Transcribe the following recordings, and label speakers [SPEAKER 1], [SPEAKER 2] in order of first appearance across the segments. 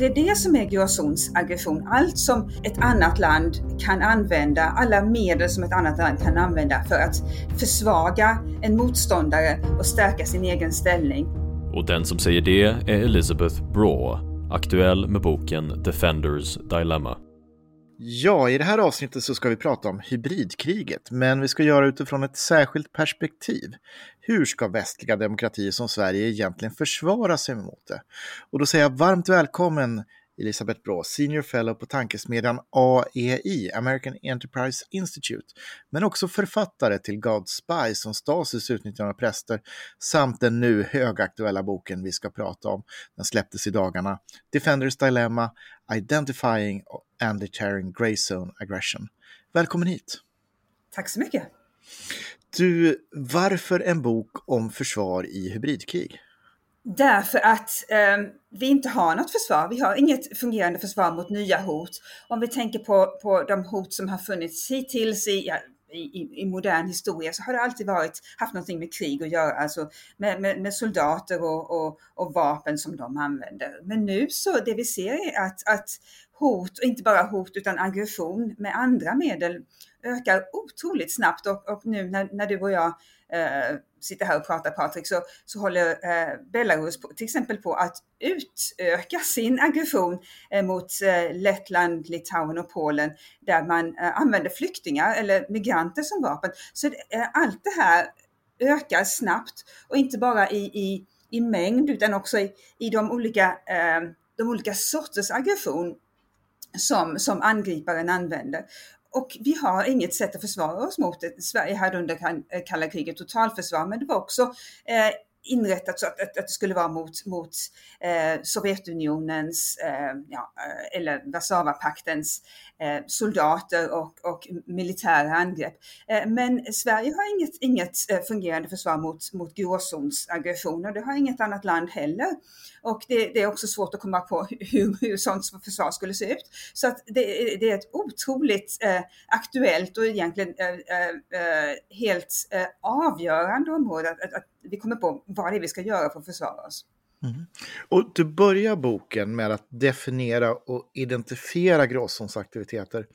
[SPEAKER 1] det är det som är gråzonsaggression. Allt som ett annat land kan använda, alla medel som ett annat land kan använda för att försvaga en motståndare och stärka sin egen ställning.
[SPEAKER 2] Och den som säger det är Elizabeth Braw, aktuell med boken Defenders Dilemma.
[SPEAKER 3] Ja, i det här avsnittet så ska vi prata om hybridkriget, men vi ska göra utifrån ett särskilt perspektiv. Hur ska västliga demokratier som Sverige egentligen försvara sig mot det? Och då säger jag varmt välkommen Elisabeth Brå, Senior Fellow på tankesmedjan AEI, American Enterprise Institute, men också författare till God Spy som Stasis utnyttjande av präster, samt den nu högaktuella boken vi ska prata om. Den släpptes i dagarna, Defenders Dilemma, Identifying and Deterring Grey Zone Aggression. Välkommen hit!
[SPEAKER 1] Tack så mycket!
[SPEAKER 3] Du, varför en bok om försvar i hybridkrig?
[SPEAKER 1] Därför att eh, vi inte har något försvar. Vi har inget fungerande försvar mot nya hot. Om vi tänker på, på de hot som har funnits hittills i, ja, i, i, modern historia så har det alltid varit, haft någonting med krig att göra, alltså med, med, med soldater och, och, och, vapen som de använder. Men nu så det vi ser är att, att hot, och inte bara hot utan aggression med andra medel ökar otroligt snabbt och, och nu när, när, du och jag eh, sitter här och pratar Patrik så, så håller eh, Belarus på, till exempel på att utöka sin aggression eh, mot eh, Lettland, Litauen och Polen där man eh, använder flyktingar eller migranter som vapen. Så eh, allt det här ökar snabbt och inte bara i, i, i mängd utan också i, i de, olika, eh, de olika sorters aggression som, som angriparen använder. Och vi har inget sätt att försvara oss mot det. Sverige hade under eh, kalla kriget totalförsvar, men det var också eh, inrättat så att, att, att, det skulle vara mot, mot eh, Sovjetunionens eh, ja, eh, eller Warszawapaktens eh, soldater och, och militära angrepp. Eh, men Sverige har inget, inget eh, fungerande försvar mot, mot gråzonsaggressioner. Det har inget annat land heller. Och det, det, är också svårt att komma på hur, hur sånt försvar skulle se ut. Så att det, det är ett otroligt eh, aktuellt och egentligen helt avgörande område att, att, att vi kommer på vad det är vi ska göra för att försvara oss.
[SPEAKER 3] Mm. Och du börjar boken med att definiera och identifiera gråzonsaktiviteter.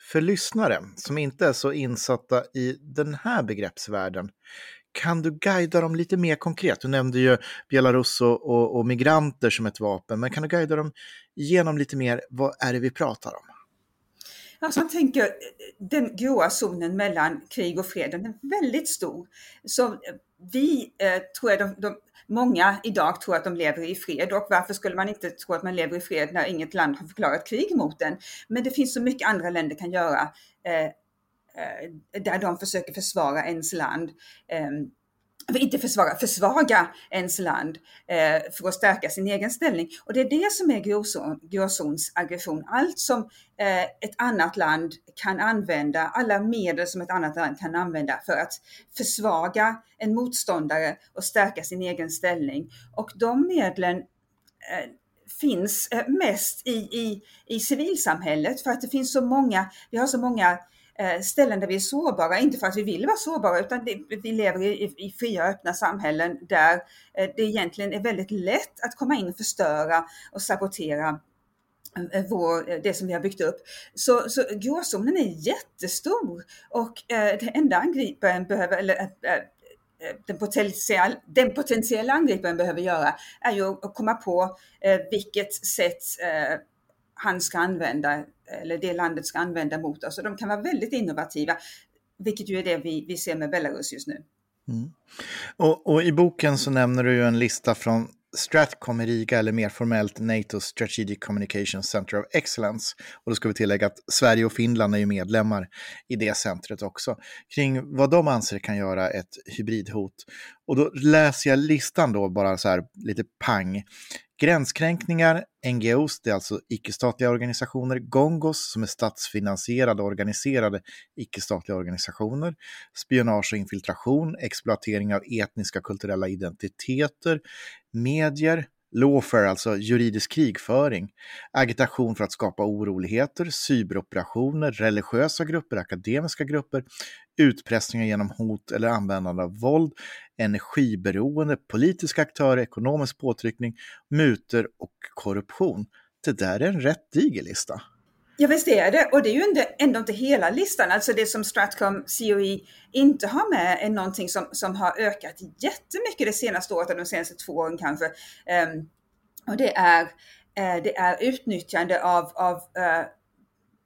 [SPEAKER 3] För lyssnare som inte är så insatta i den här begreppsvärlden, kan du guida dem lite mer konkret? Du nämnde ju Belarus och, och, och migranter som ett vapen, men kan du guida dem igenom lite mer, vad är det vi pratar om?
[SPEAKER 1] Alltså man tänker, den gråa zonen mellan krig och fred, den är väldigt stor. Så eh, vi eh, tror jag de, de, många idag tror att de lever i fred och varför skulle man inte tro att man lever i fred när inget land har förklarat krig mot den? Men det finns så mycket andra länder kan göra eh, eh där de försöker försvara ens land. Ehm, inte försvara, försvaga ens land eh, för att stärka sin egen ställning. Och det är det som är gråzon, gråzonsaggression. Allt som eh, ett annat land kan använda, alla medel som ett annat land kan använda för att försvaga en motståndare och stärka sin egen ställning. Och de medlen eh, finns eh, mest i, i, i civilsamhället för att det finns så många, vi har så många Eh, ställen där vi är sårbara, inte för att vi vill vara sårbara utan det, vi lever i, i fria öppna samhällen där eh, det egentligen är väldigt lätt att komma in och förstöra och sabotera eh, vår, det som vi har byggt upp. Så, så gråzonen är jättestor och eh, det enda angriparen behöver, eller eh, den, potentiell, den potentiella angriparen behöver göra är ju att komma på eh, vilket sätt han ska använda eller det landet ska använda mot oss. Och de kan vara väldigt innovativa, vilket ju är det vi, vi ser med Belarus just nu.
[SPEAKER 3] Mm. Och, och, i boken så nämner du ju en lista från Stratcom i Riga, eller mer formellt NATO Strategic Communications Center of Excellence. Och då ska vi tillägga att Sverige och Finland är ju medlemmar i det centret också. Kring vad de anser kan göra ett hybridhot. Och då läser jag listan då bara så här lite pang. Gränskränkningar, NGOs, det är alltså icke-statliga organisationer, Gongos som är statsfinansierade och organiserade icke-statliga organisationer, spionage och infiltration, exploatering av etniska och kulturella identiteter, medier, Lawfare, alltså juridisk krigföring, agitation för att skapa oroligheter, cyberoperationer, religiösa grupper, akademiska grupper, utpressningar genom hot eller användande av våld, energiberoende, politiska aktörer, ekonomisk påtryckning, muter och korruption. det där är en rätt diger lista.
[SPEAKER 1] Ja visst är det, och det är ju ändå inte hela listan. Alltså det som Stratcom COE inte har med är någonting som, som har ökat jättemycket det senaste året, de senaste två åren kanske. Um, och det är, uh, det är utnyttjande av, av uh,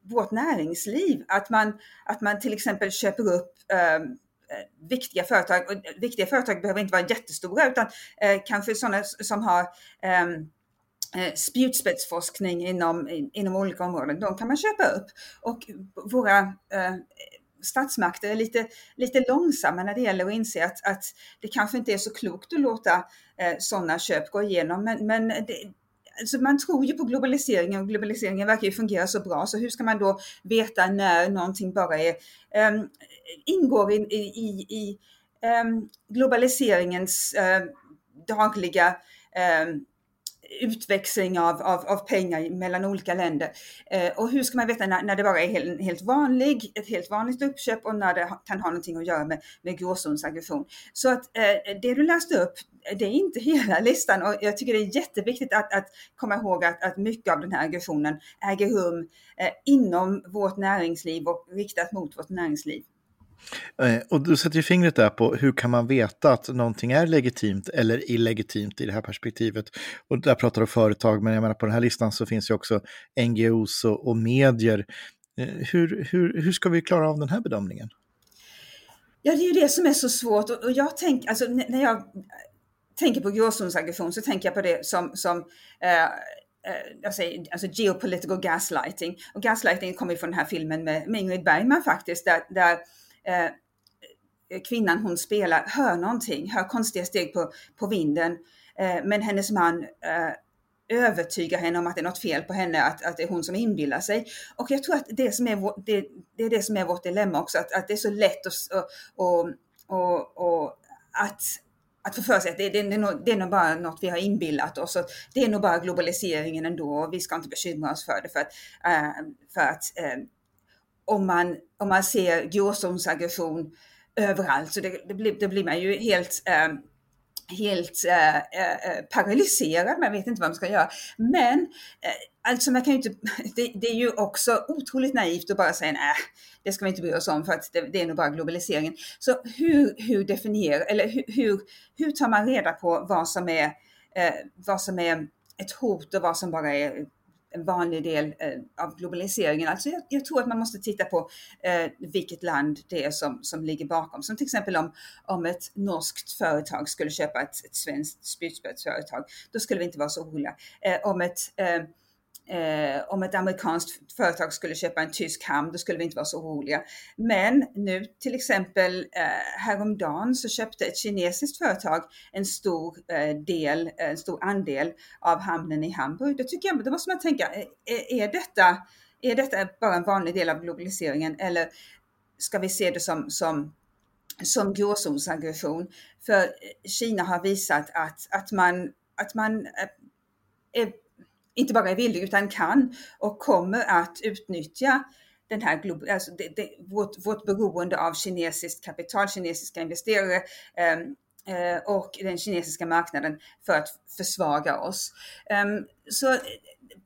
[SPEAKER 1] vårt näringsliv. Att man, att man till exempel köper upp um, viktiga företag. Och viktiga företag behöver inte vara jättestora utan eh, kanske sådana som har um, Eh, spjutspetsforskning inom, inom olika områden, de kan man köpa upp. Och våra eh, statsmakter är lite, lite långsamma när det gäller att inse att, att det kanske inte är så klokt att låta eh, sådana köp gå igenom. Men, men det, alltså man tror ju på globaliseringen och globaliseringen verkar ju fungera så bra, så hur ska man då veta när någonting bara är, eh, ingår i, i, i eh, globaliseringens eh, dagliga eh, utväxling av, av, av, pengar mellan olika länder. Eh, och hur ska man veta när, när det bara är helt, helt vanlig, ett helt vanligt uppköp och när det kan ha någonting att göra med, med gråzonsaggression. Så att eh, det du läste upp, det är inte hela listan och jag tycker det är jätteviktigt att, att komma ihåg att, att mycket av den här aggressionen äger rum eh, inom vårt näringsliv och riktat mot vårt näringsliv.
[SPEAKER 3] Eh, och du sätter ju fingret där på hur kan man veta att någonting är legitimt eller illegitimt i det här perspektivet. Och där pratar du företag, men jag menar på den här listan så finns ju också NGOs och, och medier. Eh, hur, hur, hur ska vi klara av den här bedömningen?
[SPEAKER 1] Ja, det är ju det som är så svårt och jag tänker, alltså när jag tänker på gråzonsaggression så tänker jag på det som, som eh, eh, jag säger, alltså geopolitical gaslighting. Och gaslighting kommer ju från den här filmen med, med Ingrid Bergman faktiskt, där, där eh, kvinnan hon spelar hör någonting, hör konstiga steg på, på vinden. Eh, men hennes man eh, övertygar henne om att det är något fel på henne, att, att det är hon som inbillar sig. Och jag tror att det, som är, vår, det, det är det som är vårt dilemma också, att, att det är så lätt att, och, och, och, att att få för sig att det, det, det, är nog, det är nog bara något vi har inbillat oss. Och det är nog bara globaliseringen ändå och vi ska inte bekymra oss för det. För att, äh, för att äh, om man, om man ser gråzonsaggression överallt så det, det, blir, det blir man ju helt eh, helt eh, eh, eh, paralyserad, man vet inte vad man ska göra. Men eh, alltså man kan ju inte, det, det, är ju också otroligt naivt att bara säga nej, det ska vi inte bry oss om för att det, det är nog bara globaliseringen. Så hur, hur definierar, eller hur, hur, hur tar man reda på vad som är, eh, vad som är ett hot och vad som bara är en vanlig del eh, av globaliseringen. Alltså jag, jag, tror att man måste titta på eh, vilket land det är som, som ligger bakom. Som till exempel om, om ett norskt företag skulle köpa ett, ett svenskt spjutspetsföretag, då skulle vi inte vara så oroliga. Eh, om ett eh, eh, om ett amerikanskt företag skulle köpa en tysk hamn, då skulle vi inte vara så oroliga. Men nu till exempel eh, häromdagen så köpte ett kinesiskt företag en stor eh, del, eh, en stor andel av hamnen i Hamburg. Då tycker jag, då måste man tänka, är, är, detta, är detta bara en vanlig del av globaliseringen eller ska vi se det som, som som gråzonsaggression. För Kina har visat att, att man, att man är inte bara är villig utan kan och kommer att utnyttja den här, alltså det, det, vårt, vårt beroende av kinesiskt kapital, kinesiska investerare ehm, eh, och den kinesiska marknaden för att försvaga oss. Eh, så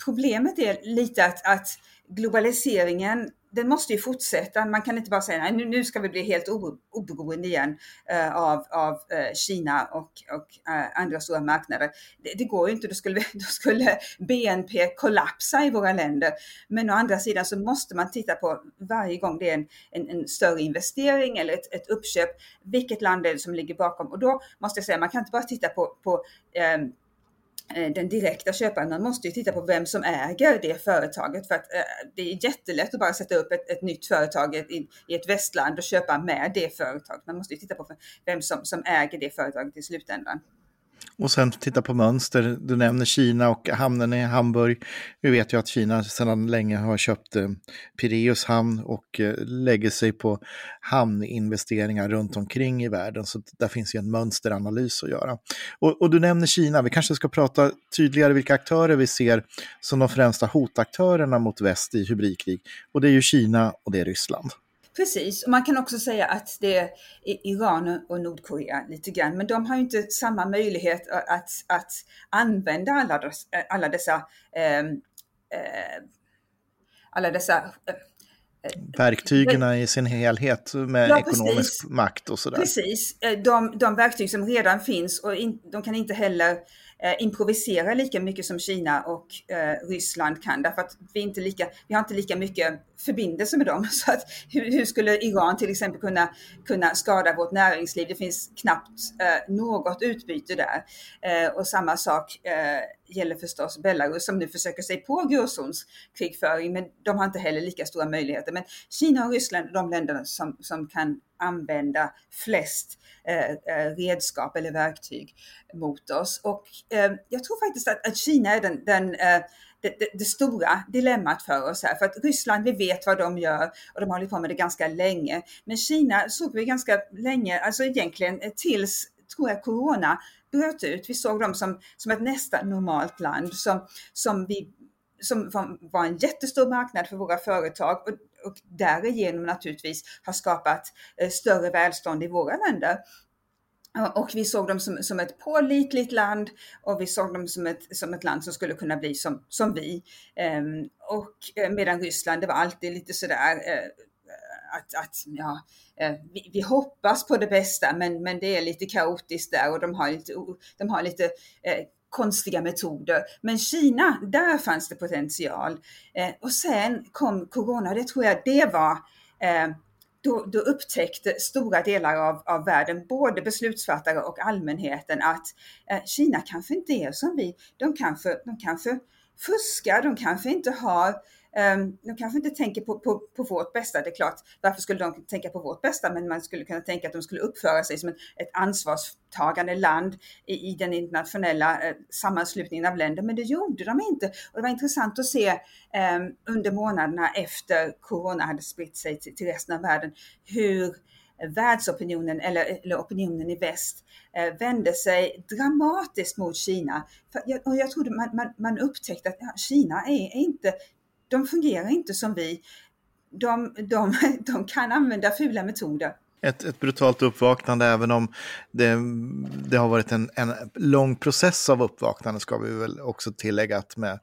[SPEAKER 1] problemet är lite att, att globaliseringen den måste ju fortsätta. Man kan inte bara säga nej, nu, nu ska vi bli helt oberoende igen uh, av, av uh, Kina och, och uh, andra stora marknader. Det, det, går ju inte, då skulle, då skulle BNP kollapsa i våra länder. Men å andra sidan så måste man titta på varje gång det är en, en, en större investering eller ett, ett, uppköp, vilket land det är som ligger bakom? Och då måste jag säga, man kan inte bara titta på, på um, Eh, den direkta köparen, man måste ju titta på vem som äger det företaget för att eh, det är jättelätt att bara sätta upp ett, ett nytt företag i, i, ett västland och köpa med det företaget. Man måste ju titta på vem som, som äger det företaget i slutändan.
[SPEAKER 3] Och sen titta på mönster. Du nämner Kina och hamnen i Hamburg. Vi vet ju att Kina sedan länge har köpt eh, Pireus hamn och eh, lägger sig på hamninvesteringar runt omkring i världen. Så där finns ju en mönsteranalys att göra. Och, och du nämner Kina. Vi kanske ska prata tydligare vilka aktörer vi ser som de främsta hotaktörerna mot väst i hybridkrig. Och det är ju Kina och det är Ryssland.
[SPEAKER 1] Precis, och man kan också säga att det är Iran och Nordkorea lite grann, men de har ju inte samma möjlighet att, att använda alla, alla dessa eh, alla dessa
[SPEAKER 3] Verktygen i sin helhet med ja, ekonomisk makt och sådär.
[SPEAKER 1] Precis, de, de verktyg som redan finns och in, de kan inte heller eh, Eh, improvisera lika mycket som Kina och eh, Ryssland kan därför att vi, inte lika, vi har inte lika mycket förbindelse med dem. Så att, hur, hur, skulle Iran till exempel kunna, kunna skada vårt näringsliv? Det finns knappt eh, något utbyte där. Eh, och samma sak eh, gäller förstås Belarus som nu försöker sig på gråzonskrigföring men de har inte heller lika stora möjligheter. Men Kina och Ryssland är de länderna som, som kan använda flest eh, eh, redskap eller verktyg mot oss. Och eh, jag tror faktiskt att, att Kina är den, den eh, det, det, det, stora dilemmat för oss här. För att Ryssland, vi vet vad de gör och de har hållit på med det ganska länge. Men Kina såg vi ganska länge, alltså egentligen eh, tills, tror jag, Corona bröt ut. Vi såg dem som, som ett nästan normalt land som, som vi som var en jättestor marknad för våra företag och, och därigenom naturligtvis har skapat eh, större välstånd i våra länder. Och vi såg dem som, som ett pålitligt land och vi såg dem som ett, som ett land som skulle kunna bli som, som vi. Ehm, och eh, medan Ryssland, det var alltid lite sådär eh, att, att ja, eh, vi, vi, hoppas på det bästa men, men det är lite kaotiskt där och de har lite, de har lite eh, konstiga metoder. Men Kina, där fanns det potential. Eh, och sen kom corona, det tror jag det var eh, då, då upptäckte stora delar av, av världen, både beslutsfattare och allmänheten, att eh, Kina kanske inte är som vi. De kanske, de kanske fuskar, de kanske inte har ehm, de kanske inte tänker på, på, på, vårt bästa, det är klart. Varför skulle de tänka på vårt bästa? Men man skulle kunna tänka att de skulle uppföra sig som ett, ett ansvarstagande land i, i den internationella eh, sammanslutningen av länder. Men det gjorde de inte. Och det var intressant att se um, under månaderna efter corona hade spritt sig till, till resten av världen hur världsopinionen eller, eller opinionen i väst eh, vände sig dramatiskt mot Kina. För jag, och jag trodde man, man, man upptäckte att ja, Kina är, är, inte de fungerar inte som vi. De, de, de kan använda fula metoder.
[SPEAKER 3] Ett, ett brutalt uppvaknande, även om det, det har varit en, en lång process av uppvaknande, ska vi väl också tillägga. Att med,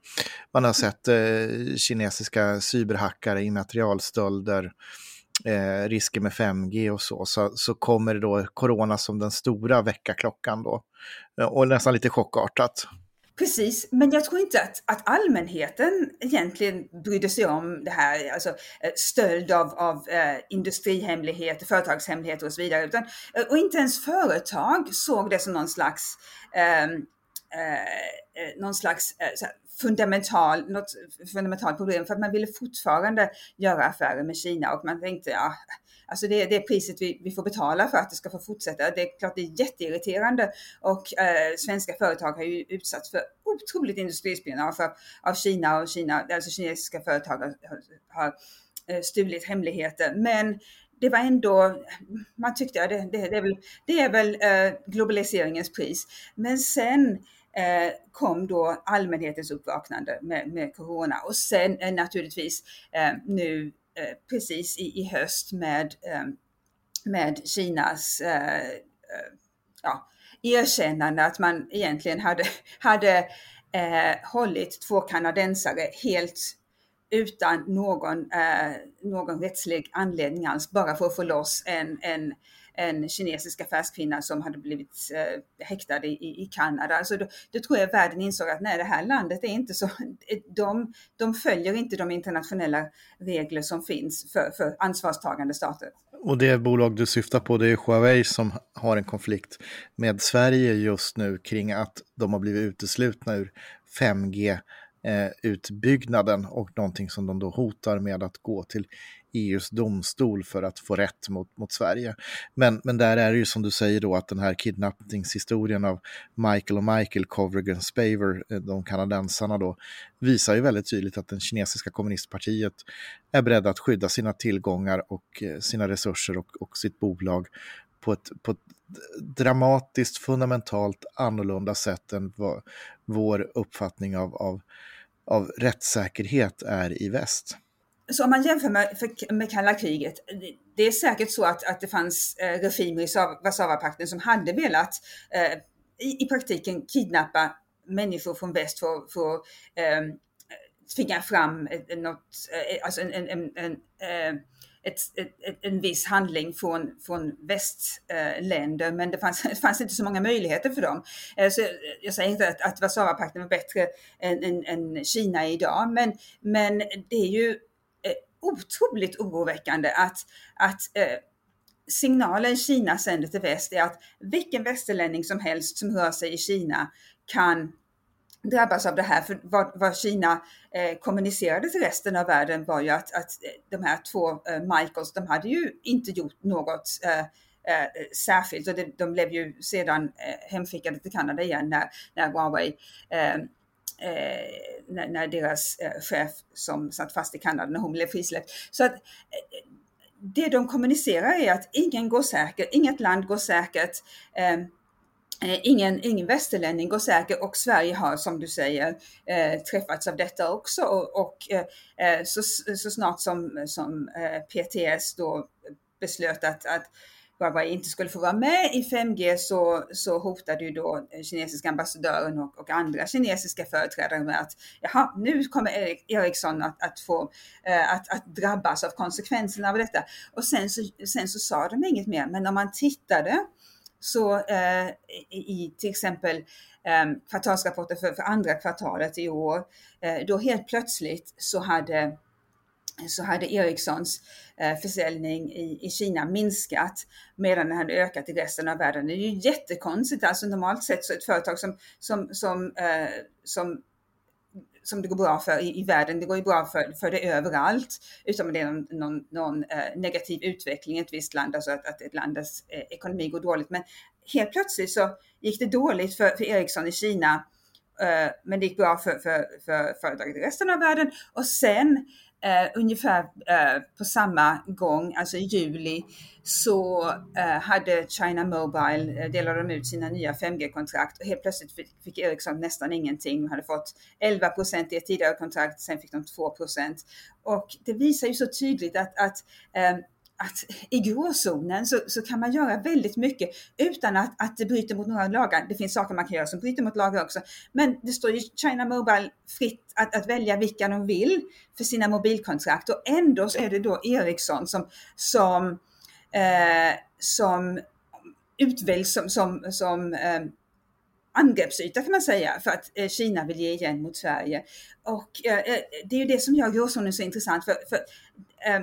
[SPEAKER 3] man har sett eh, kinesiska cyberhackare, immaterialstölder, eh, risker med 5G och så, så, så kommer det då corona som den stora väckarklockan då. Eh, och nästan lite chockartat.
[SPEAKER 1] Precis, men jag tror inte att, att allmänheten egentligen brydde sig om det här, alltså eh, stöld av, av eh, industrihemligheter, företagshemligheter och så vidare. Utan, eh, och inte ens företag såg det som någon slags, ehm, eh, eh, någon slags eh, fundamental, något fundamentalt problem för att man ville fortfarande göra affärer med Kina och man tänkte ja, Alltså det är det priset vi, vi får betala för att det ska få fortsätta. Det är klart det är jätteirriterande och eh, svenska företag har ju utsatts för otroligt industrispionage av, av Kina och Kina, alltså kinesiska företag har, har eh, stulit hemligheter. Men det var ändå, man tyckte att det, det, det, är väl, det är väl eh, globaliseringens pris. Men sen eh, kom då allmänhetens uppvaknande med, med corona. Och sen eh, naturligtvis eh, nu Eh, precis i, i höst med, eh, med Kinas eh, eh, ja, erkännande att man egentligen hade, hade eh, hållit två kanadensare helt utan någon, eh, någon rättslig anledning alls, bara för att få loss en, en en kinesisk affärskvinna som hade blivit eh, häktad i, i Kanada. Alltså då, då tror jag världen insåg att nej, det här landet är inte så, de, de följer inte de internationella regler som finns för, för ansvarstagande stater.
[SPEAKER 3] Och det bolag du syftar på det är Huawei som har en konflikt med Sverige just nu kring att de har blivit uteslutna ur 5G eh, utbyggnaden och någonting som de då hotar med att gå till EUs domstol för att få rätt mot, mot Sverige. Men, men där är det ju som du säger då att den här kidnappningshistorien av Michael och Michael Kovrigan Spaver, eh, de kanadensarna då, visar ju väldigt tydligt att den kinesiska kommunistpartiet är beredda att skydda sina tillgångar och eh, sina resurser och, och sitt bolag på ett, på ett dramatiskt, fundamentalt annorlunda sätt än vad vår uppfattning av, av, av rättssäkerhet är i väst.
[SPEAKER 1] Så om man jämför med, med kalla kriget, det är säkert så att, att det fanns eh, regimer i Warszawapakten som hade velat eh, i, i praktiken kidnappa människor från väst för, för eh, tvinga fram något, eh, alltså en, en, en, en eh, ett, ett, en viss handling från, från västländer, eh, men det fanns, det fanns, inte så många möjligheter för dem. Så jag säger inte att, att Warszawapakten var bättre än, än, än, Kina idag, men, men det är ju otroligt oroväckande att, att eh, signalen Kina sänder till väst är att vilken västerlänning som helst som rör sig i Kina kan drabbas av det här. För vad, vad Kina eh, kommunicerade till resten av världen var ju att, att eh, de här två eh, Michaels, de hade ju inte gjort något eh, eh särskilt och det, de blev ju sedan eh, hemskickade till Kanada igen när, när Huawei eh, eh, när, när, deras eh, chef som satt fast i Kanada, när hon blev frisläppt. Så att eh, det de kommunicerar är att ingen går säker, inget land går säkert. Eh, eh, ingen, ingen västerlänning går säker och Sverige har som du säger eh, träffats av detta också och, och eh, så, så snart som, som eh, PTS då beslöt att, att Huawei inte skulle få vara med i 5G så, så hotade ju då eh, kinesiska ambassadören och, och andra kinesiska företrädare med att jaha, nu kommer Ericsson att, att få eh, att, att, drabbas av konsekvenserna av detta. Och sen så, sen så sa de inget mer, men om man tittade så eh, i till exempel eh, kvartalsrapporter för, för andra kvartalet i år, eh, då helt plötsligt så hade så hade Ericssons eh, försäljning i, i Kina minskat medan den hade ökat i resten av världen. Det är ju jättekonstigt, alltså normalt sett så ett företag som, som, som, eh, som som det går bra för i, i, världen. Det går ju bra för, för det överallt, utom det är någon, någon, någon eh, negativ utveckling i ett visst land, alltså att, att ett lands eh, ekonomi går dåligt. Men helt plötsligt så gick det dåligt för, för Ericsson i Kina, eh, men det gick bra för, för, för företaget i resten av världen. Och sen eh, ungefär eh, på samma gång, alltså i juli, så eh, hade China Mobile, eh, delade de ut sina nya 5G-kontrakt och helt plötsligt fick, fick Ericsson nästan ingenting. De hade fått 11 procent i ett tidigare kontrakt, sen fick de 2 procent. Och det visar ju så tydligt att, att eh, att i gråzonen så, så kan man göra väldigt mycket utan att, att det bryter mot några lagar. Det finns saker man kan göra som bryter mot lagar också. Men det står ju China Mobile fritt att, att välja vilka de vill för sina mobilkontrakt och ändå så är det då Ericsson som, som, eh, som utväljs som, som, som eh, angreppsyta kan man säga för att eh, Kina vill ge igen mot Sverige. Och eh, eh det är ju det som gör gråzonen så intressant för, för eh,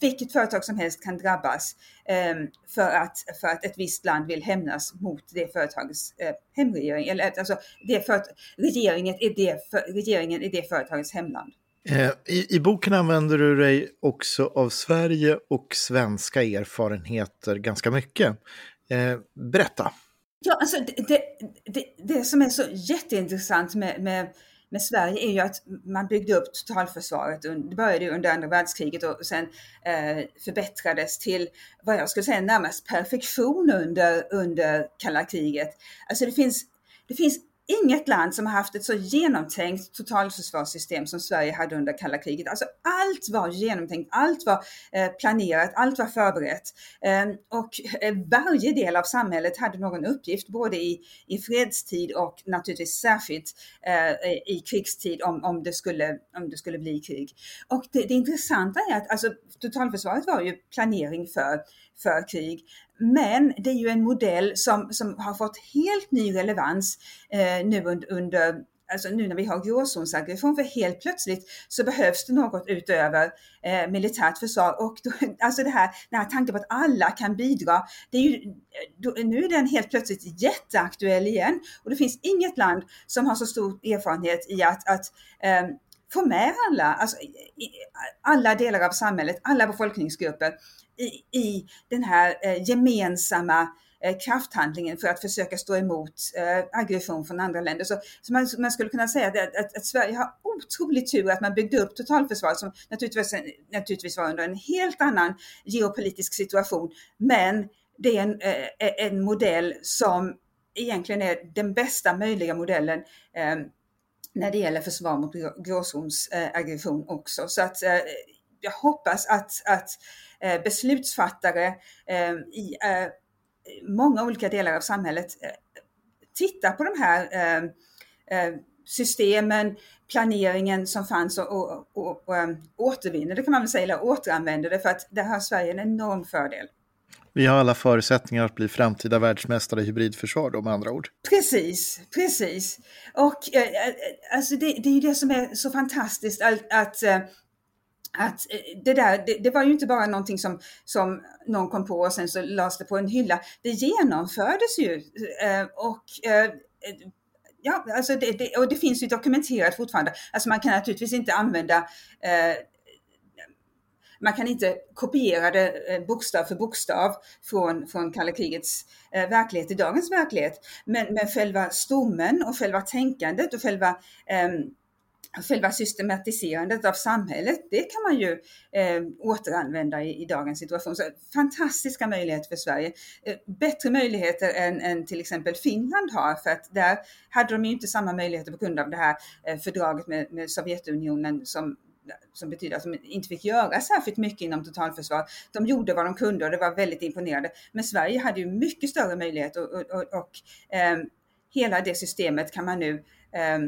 [SPEAKER 1] vilket företag som helst kan drabbas eh, för, att, för att ett visst land vill hämnas mot det företagets eh, hemregering. Eller alltså det för, regeringen, är det för, regeringen är det företagets hemland.
[SPEAKER 3] Eh, I, I boken använder du dig också av Sverige och svenska erfarenheter ganska mycket. Eh, berätta.
[SPEAKER 1] Ja, alltså det, det, det, det, som är så jätteintressant med, med med Sverige är ju att man byggde upp totalförsvaret. Det började under andra världskriget och sen eh, förbättrades till vad jag skulle säga närmast perfektion under, under kalla kriget. Alltså det finns, det finns inget land som har haft ett så genomtänkt totalförsvarssystem som Sverige hade under kalla kriget. Alltså allt var genomtänkt, allt var eh, planerat, allt var förberett. Ehm, och eh, varje del av samhället hade någon uppgift, både i, i fredstid och naturligtvis särskilt eh, i krigstid om, om, det skulle, om det skulle bli krig. Och det, det intressanta är att alltså, totalförsvaret var ju planering för, för krig. Men det är ju en modell som, som har fått helt ny relevans eh, nu under, under alltså nu när vi har gråzonsaggression, för helt plötsligt så behövs det något utöver eh, militärt försvar. Och då, alltså det här, den här tanken på att alla kan bidra, det är ju, eh, då, nu är den helt plötsligt jätteaktuell igen. Och det finns inget land som har så stor erfarenhet i att, att eh, få med alla, alltså, alla delar av samhället, alla befolkningsgrupper i, i den här eh, gemensamma eh, krafthandlingen för att försöka stå emot eh, aggression från andra länder. Så, så man, man, skulle kunna säga att, att, att, Sverige har otrolig tur att man byggde upp totalförsvaret som naturligtvis, naturligtvis var under en helt annan geopolitisk situation. Men det är en, en modell som egentligen är den bästa möjliga modellen eh, när det gäller försvar mot gråzonsaggression också. Så att eh, jag hoppas att, att beslutsfattare eh, i många olika delar av samhället tittar på de här systemen, planeringen som fanns och, och, och, och återvinner det kan man väl säga, eller återanvänder det för att där har Sverige en enorm fördel.
[SPEAKER 3] Vi har alla förutsättningar att bli framtida världsmästare i hybridförsvar då med andra ord.
[SPEAKER 1] Precis, precis. Och eh, alltså det, det är ju det som är så fantastiskt att, att att eh, det där, det, det, var ju inte bara någonting som, som någon kom på och sen så lades det på en hylla. Det genomfördes ju eh, och eh, ja, alltså det, det, och det finns ju dokumenterat fortfarande. Alltså man kan naturligtvis inte använda eh, man kan inte kopiera det bokstav för bokstav från, från kalla krigets eh, verklighet till dagens verklighet. Men, men själva stommen och själva tänkandet och själva eh, själva systematiserandet av samhället, det kan man ju eh, återanvända i, i, dagens situation. Så fantastiska möjligheter för Sverige. Eh, bättre möjligheter än, än, till exempel Finland har, för att där hade de ju inte samma möjligheter på grund av det här eh, fördraget med, med Sovjetunionen som som betyder att de inte fick göra särskilt mycket inom totalförsvar. De gjorde vad de kunde och det var väldigt imponerande. Men Sverige hade ju mycket större möjlighet och, och, och, och eh, hela det systemet kan man nu eh,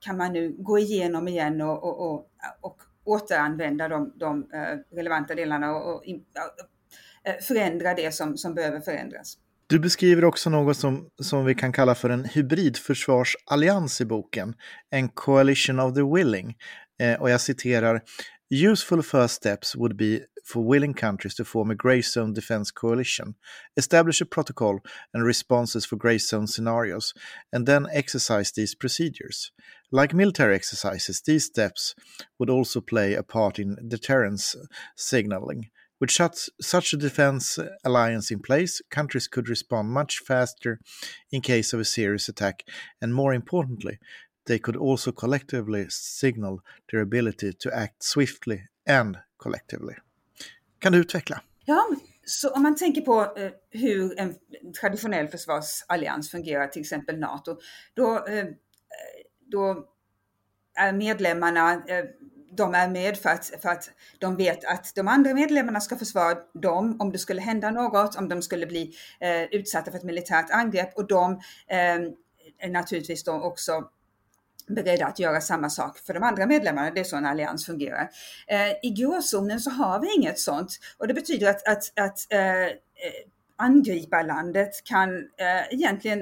[SPEAKER 1] kan man nu gå igenom igen och, och, och, och återanvända de, de eh, relevanta delarna och, och eh, förändra det som, som behöver förändras.
[SPEAKER 3] Du beskriver också något som, som vi kan kalla för en hybridförsvarsallians i boken, en coalition of the willing. Eh, och jag citerar, Useful first steps would be for willing countries to form a grey zone defense coalition, establish a protocol and responses for grey zone scenarios, and then exercise these procedures. Like military exercises, these steps would also play a part in deterrence signaling. With such, such a defense alliance in place, countries could respond much faster in case of a serious attack, and more importantly, they could also collectively signal their ability to act swiftly and collectively. Kan du utveckla?
[SPEAKER 1] Ja, så om man tänker på eh, hur en traditionell försvarsallians fungerar, till exempel NATO, då eh, då är medlemmarna, eh, de är med för att, för att de vet att de andra medlemmarna ska försvara dem om det skulle hända något, om de skulle bli eh, utsatta för ett militärt angrepp och de eh, är naturligtvis då också beredda att göra samma sak för de andra medlemmarna. Det är så en allians fungerar. Eh, I gråzonen så har vi inget sånt och det betyder att, att, att eh, eh angriparlandet kan eh, egentligen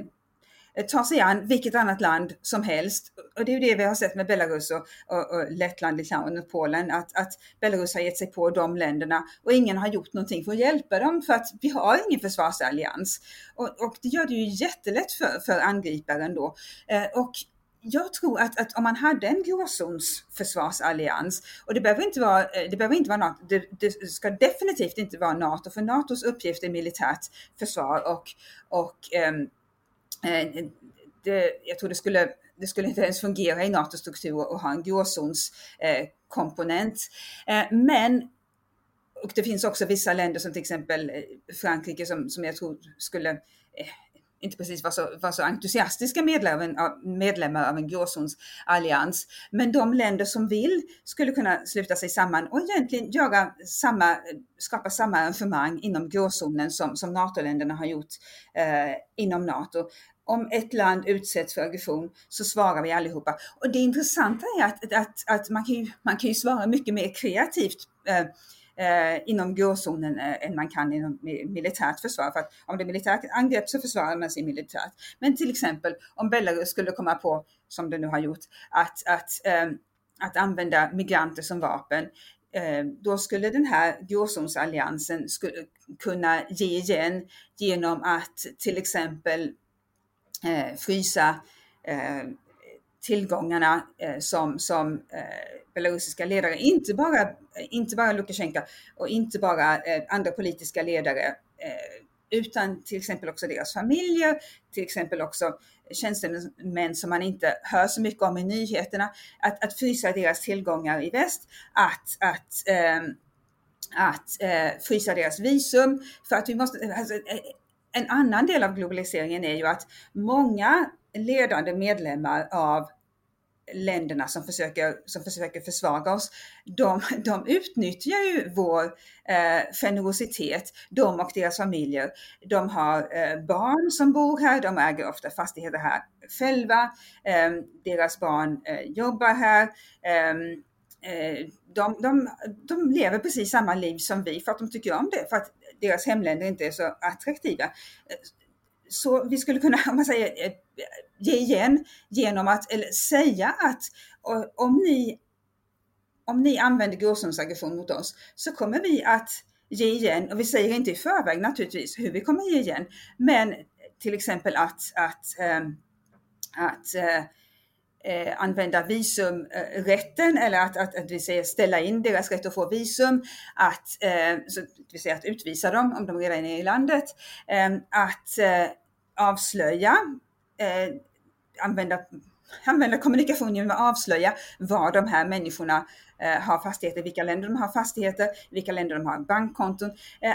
[SPEAKER 1] eh, ta sig an vilket annat land som helst. Och det är ju det vi har sett med Belarus och, och, och Lettland, Litauen och Polen, att, att Belarus har gett sig på de länderna och ingen har gjort någonting för att hjälpa dem för att vi har ingen försvarsallians. Och, och det gör det ju jättelätt för, för angriparen då. Eh, och jag tror att, att, om man hade en gråzonsförsvarsallians, och det behöver inte vara, eh, det behöver inte vara NATO, det, det, ska definitivt inte vara NATO, för NATOs uppgift är militärt försvar och, och ehm, Eh, det, jag tror det skulle, det skulle inte ens fungera i NATOs struktur att ha en gråzonskomponent. Eh, men och det finns också vissa länder som till exempel eh, Frankrike som, som jag tror skulle eh, inte precis var så, var så entusiastiska medlemmar, medlemmar av en gråzonsallians. Men de länder som vill skulle kunna sluta sig samman och egentligen göra samma, skapa samma arrangemang inom gråzonen som, som NATO-länderna har gjort eh, inom NATO om ett land utsätts för aggression så svarar vi allihopa. Och det intressanta är att, att, att man, kan ju, man kan ju svara mycket mer kreativt eh, Eh, inom gråzonen eh, än man kan inom militärt försvar. För att om det är militärt angrepp så försvarar man sig militärt. Men till exempel om Belarus skulle komma på, som det nu har gjort, att, att, eh, att använda migranter som vapen, eh, då skulle den här gråzonsalliansen kunna ge igen genom att till exempel eh, frysa eh, tillgångarna eh, som, som eh, belarusiska ledare, inte bara, inte bara Lukasjenko och inte bara eh, andra politiska ledare, eh, utan till exempel också deras familjer, till exempel också tjänstemän som man inte hör så mycket om i nyheterna, att, att frysa deras tillgångar i väst, att, att, eh, att eh, frysa deras visum, för att vi måste, alltså, eh, en annan del av globaliseringen är ju att många ledande medlemmar av länderna som försöker, som försöker försvaga oss, de, de utnyttjar ju vår eh, generositet, de och deras familjer. De har eh, barn som bor här, de äger ofta fastigheter här själva, eh, deras barn eh, jobbar här. Eh, eh de, de, de lever precis samma liv som vi för att de tycker om det, för att deras hemländer inte är så attraktiva så vi skulle kunna, om man säger, eh, ge igen genom att eller säga att om ni, om ni använder gråzonsaggression mot oss så kommer vi att ge igen och vi säger inte i förväg naturligtvis hur vi kommer ge igen. Men till exempel att, att, ehm, att eh, eh, använda visumrätten eller att, att, att vi säger ställa in deras rätt att få visum, att, eh, så, vi säger att utvisa dem om de redan är i landet, eh, att eh, avslöja, eh, använda, använda kommunikation genom att avslöja var de här människorna eh, har fastigheter, vilka länder de har fastigheter, vilka länder de har bankkonton. Eh,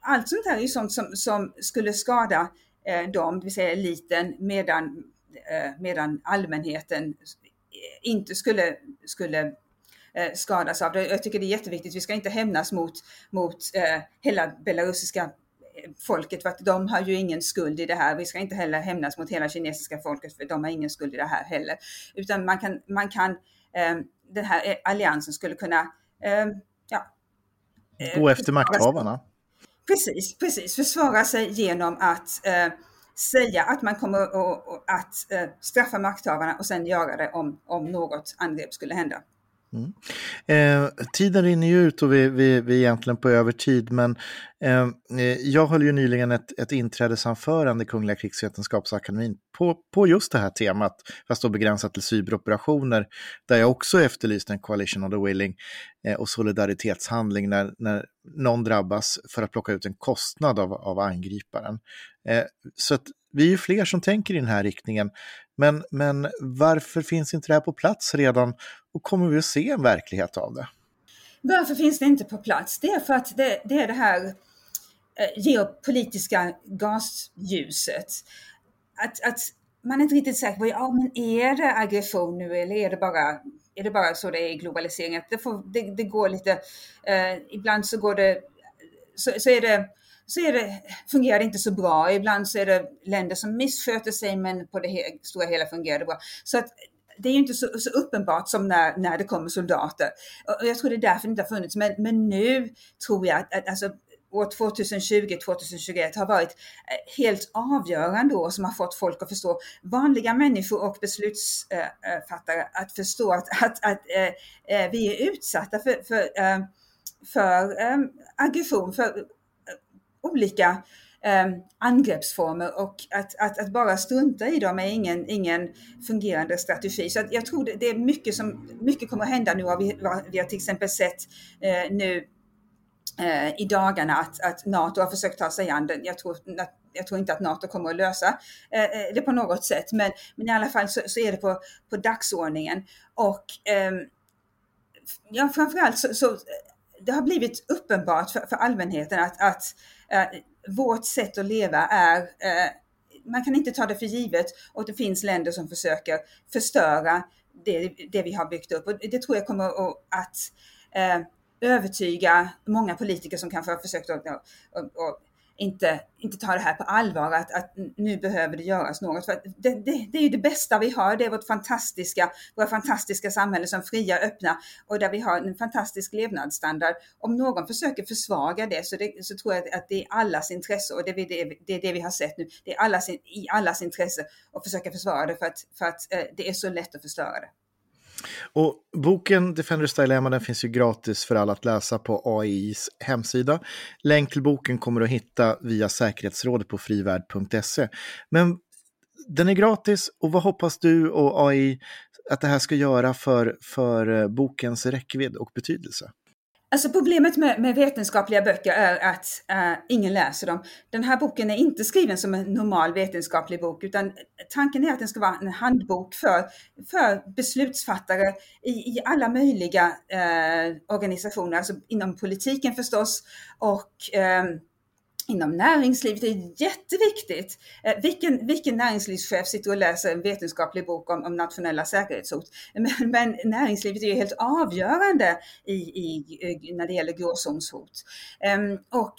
[SPEAKER 1] allt sånt här är ju sånt som, som skulle skada eh, dem, det vill säga eliten, medan, eh, medan allmänheten eh, inte skulle, skulle eh, skadas av det. Jag tycker det är jätteviktigt. Vi ska inte hämnas mot, mot eh, hela belarusiska folket för att de har ju ingen skuld i det här. Vi ska inte heller hämnas mot hela kinesiska folket för de har ingen skuld i det här heller. Utan man kan, man kan eh, den här alliansen skulle kunna eh, ja,
[SPEAKER 3] eh, Gå efter makthavarna.
[SPEAKER 1] Precis, precis. Försvara sig genom att eh, säga att man kommer att eh, straffa makthavarna och sen göra det om, om något angrepp skulle hända.
[SPEAKER 3] Mm. Eh, tiden rinner ju ut och vi, vi, vi är egentligen på övertid, men eh, eh, jag höll ju nyligen ett, ett inträdesanförande i Kungliga krigsvetenskapsakademin på, på just det här temat, fast då begränsat till cyberoperationer, där jag också efterlyste en coalition of the willing eh, och solidaritetshandling när, när någon drabbas för att plocka ut en kostnad av, av angriparen. Eh, så att vi är ju fler som tänker i den här riktningen. Men, men varför finns inte det här på plats redan och kommer vi att se en verklighet av det?
[SPEAKER 1] Varför finns det inte på plats? Det är för att det, det är det här eh, geopolitiska gasljuset. Att, att man är inte riktigt säker på, ja men är det aggression nu eller är det bara, är det bara så det är i globaliseringen? Det, får, det, det går lite, eh, ibland så går det, så, så är det så är det, fungerar det inte så bra. Ibland så är det länder som missköter sig men på det he stora hela fungerar det bra. Så att det är ju inte så, så, uppenbart som när, när det kommer soldater. Och jag tror det är därför det inte har funnits. Men, men nu tror jag att, att alltså, år 2020, 2021 har varit eh, helt avgörande år som har fått folk att förstå, vanliga människor och beslutsfattare eh, eh, att förstå att, att, att äh, vi är utsatta för, för, äh, för äh, aggression, för olika eh, angreppsformer och att, att, att, bara strunta i dem är ingen, ingen fungerande strategi. Så jag tror det, det, är mycket som mycket kommer att hända nu. Vi, vi har till exempel sett eh, nu eh, i dagarna att, att NATO har försökt ta sig an den. Jag tror, jag tror inte att NATO kommer att lösa eh, eh, det på något sätt, men, men i alla fall så, så är det på, på dagsordningen. Och ehm, ja, framförallt så, så eh, det har blivit uppenbart för, för allmänheten att, att eh, vårt sätt att leva är eh, man kan inte ta det för givet och det finns länder som försöker förstöra det, det vi har byggt upp. Och det tror jag kommer att eh, övertyga många politiker som kanske har försökt att, att, att inte, inte tar det här på allvar, att, att nu behöver det göras något. För det, det, det, är ju det bästa vi har, det är vårt fantastiska, våra fantastiska samhälle som fria, öppna och där vi har en fantastisk levnadsstandard. Om någon försöker försvaga det så, det, så tror jag att det är allas intresse och det, det, det är det vi har sett nu. Det är allas, i allas intresse att försöka försvara det för att, för att eh, det är så lätt att förstöra det.
[SPEAKER 3] Och boken Defenders Dilemma den finns ju gratis för alla att läsa på AIs hemsida. Länk till boken kommer du att hitta via säkerhetsrådet på frivärd.se. Men den är gratis och vad hoppas du och AI att det här ska göra för, för eh, bokens räckvidd och betydelse?
[SPEAKER 1] Alltså problemet med, med vetenskapliga böcker är att uh, ingen läser dem. Den här boken är inte skriven som en normal vetenskaplig bok utan tanken är att den ska vara en handbok för, för beslutsfattare i, i alla möjliga uh, organisationer, alltså inom politiken förstås och um, inom näringslivet är jätteviktigt. Eh, vilken, vilken näringslivschef sitter och läser en vetenskaplig bok om, om nationella säkerhetshot? Men, men, näringslivet är ju helt avgörande i, i, när det gäller gråzonshot. Ehm, och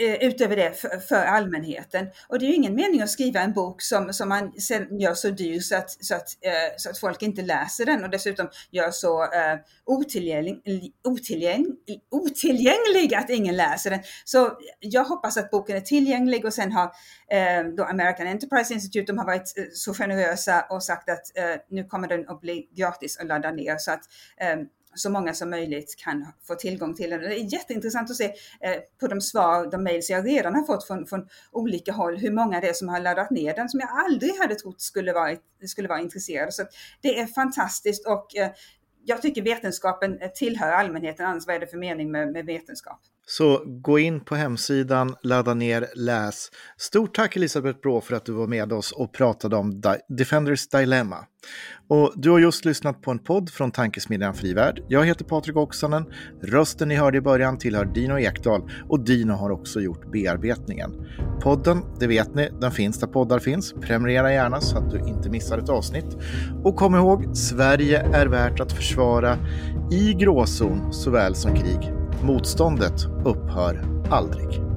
[SPEAKER 1] Eh, utöver det för, för, allmänheten. Och det är ju ingen mening att skriva en bok som, som man sen gör så dyr så att, så, att, eh, så att folk inte läser den och dessutom gör så eh, otillgänglig, otillgäng, otillgänglig att ingen läser den. Så jag hoppas att boken är tillgänglig och sen har eh, då American Enterprise Institute, de har varit eh, så generösa och sagt att eh, nu kommer den att bli gratis att ladda ner så att eh, så många som möjligt kan få tillgång till den. Det är jätteintressant att se eh, på de svar, de mejl jag redan har fått från, från, olika håll, hur många det är som har laddat ner den som jag aldrig hade trott skulle vara, skulle vara intresserade. Så det är fantastiskt och eh, jag tycker vetenskapen tillhör allmänheten, annars vad är det för mening med, med vetenskap?
[SPEAKER 3] Så gå in på hemsidan, ladda ner, läs. Stort tack Elisabeth Brå för att du var med oss och pratade om Defenders Dilemma. Och du har just lyssnat på en podd från Tankesmedjan Frivärd. Jag heter Patrik Oksanen. Rösten ni hörde i början tillhör Dino Ekdal och Dino har också gjort bearbetningen. Podden, det vet ni, den finns där poddar finns. Prenumerera gärna så att du inte missar ett avsnitt. Och kom ihåg, Sverige är värt att försvara i gråzon såväl som krig. Motståndet upphör aldrig.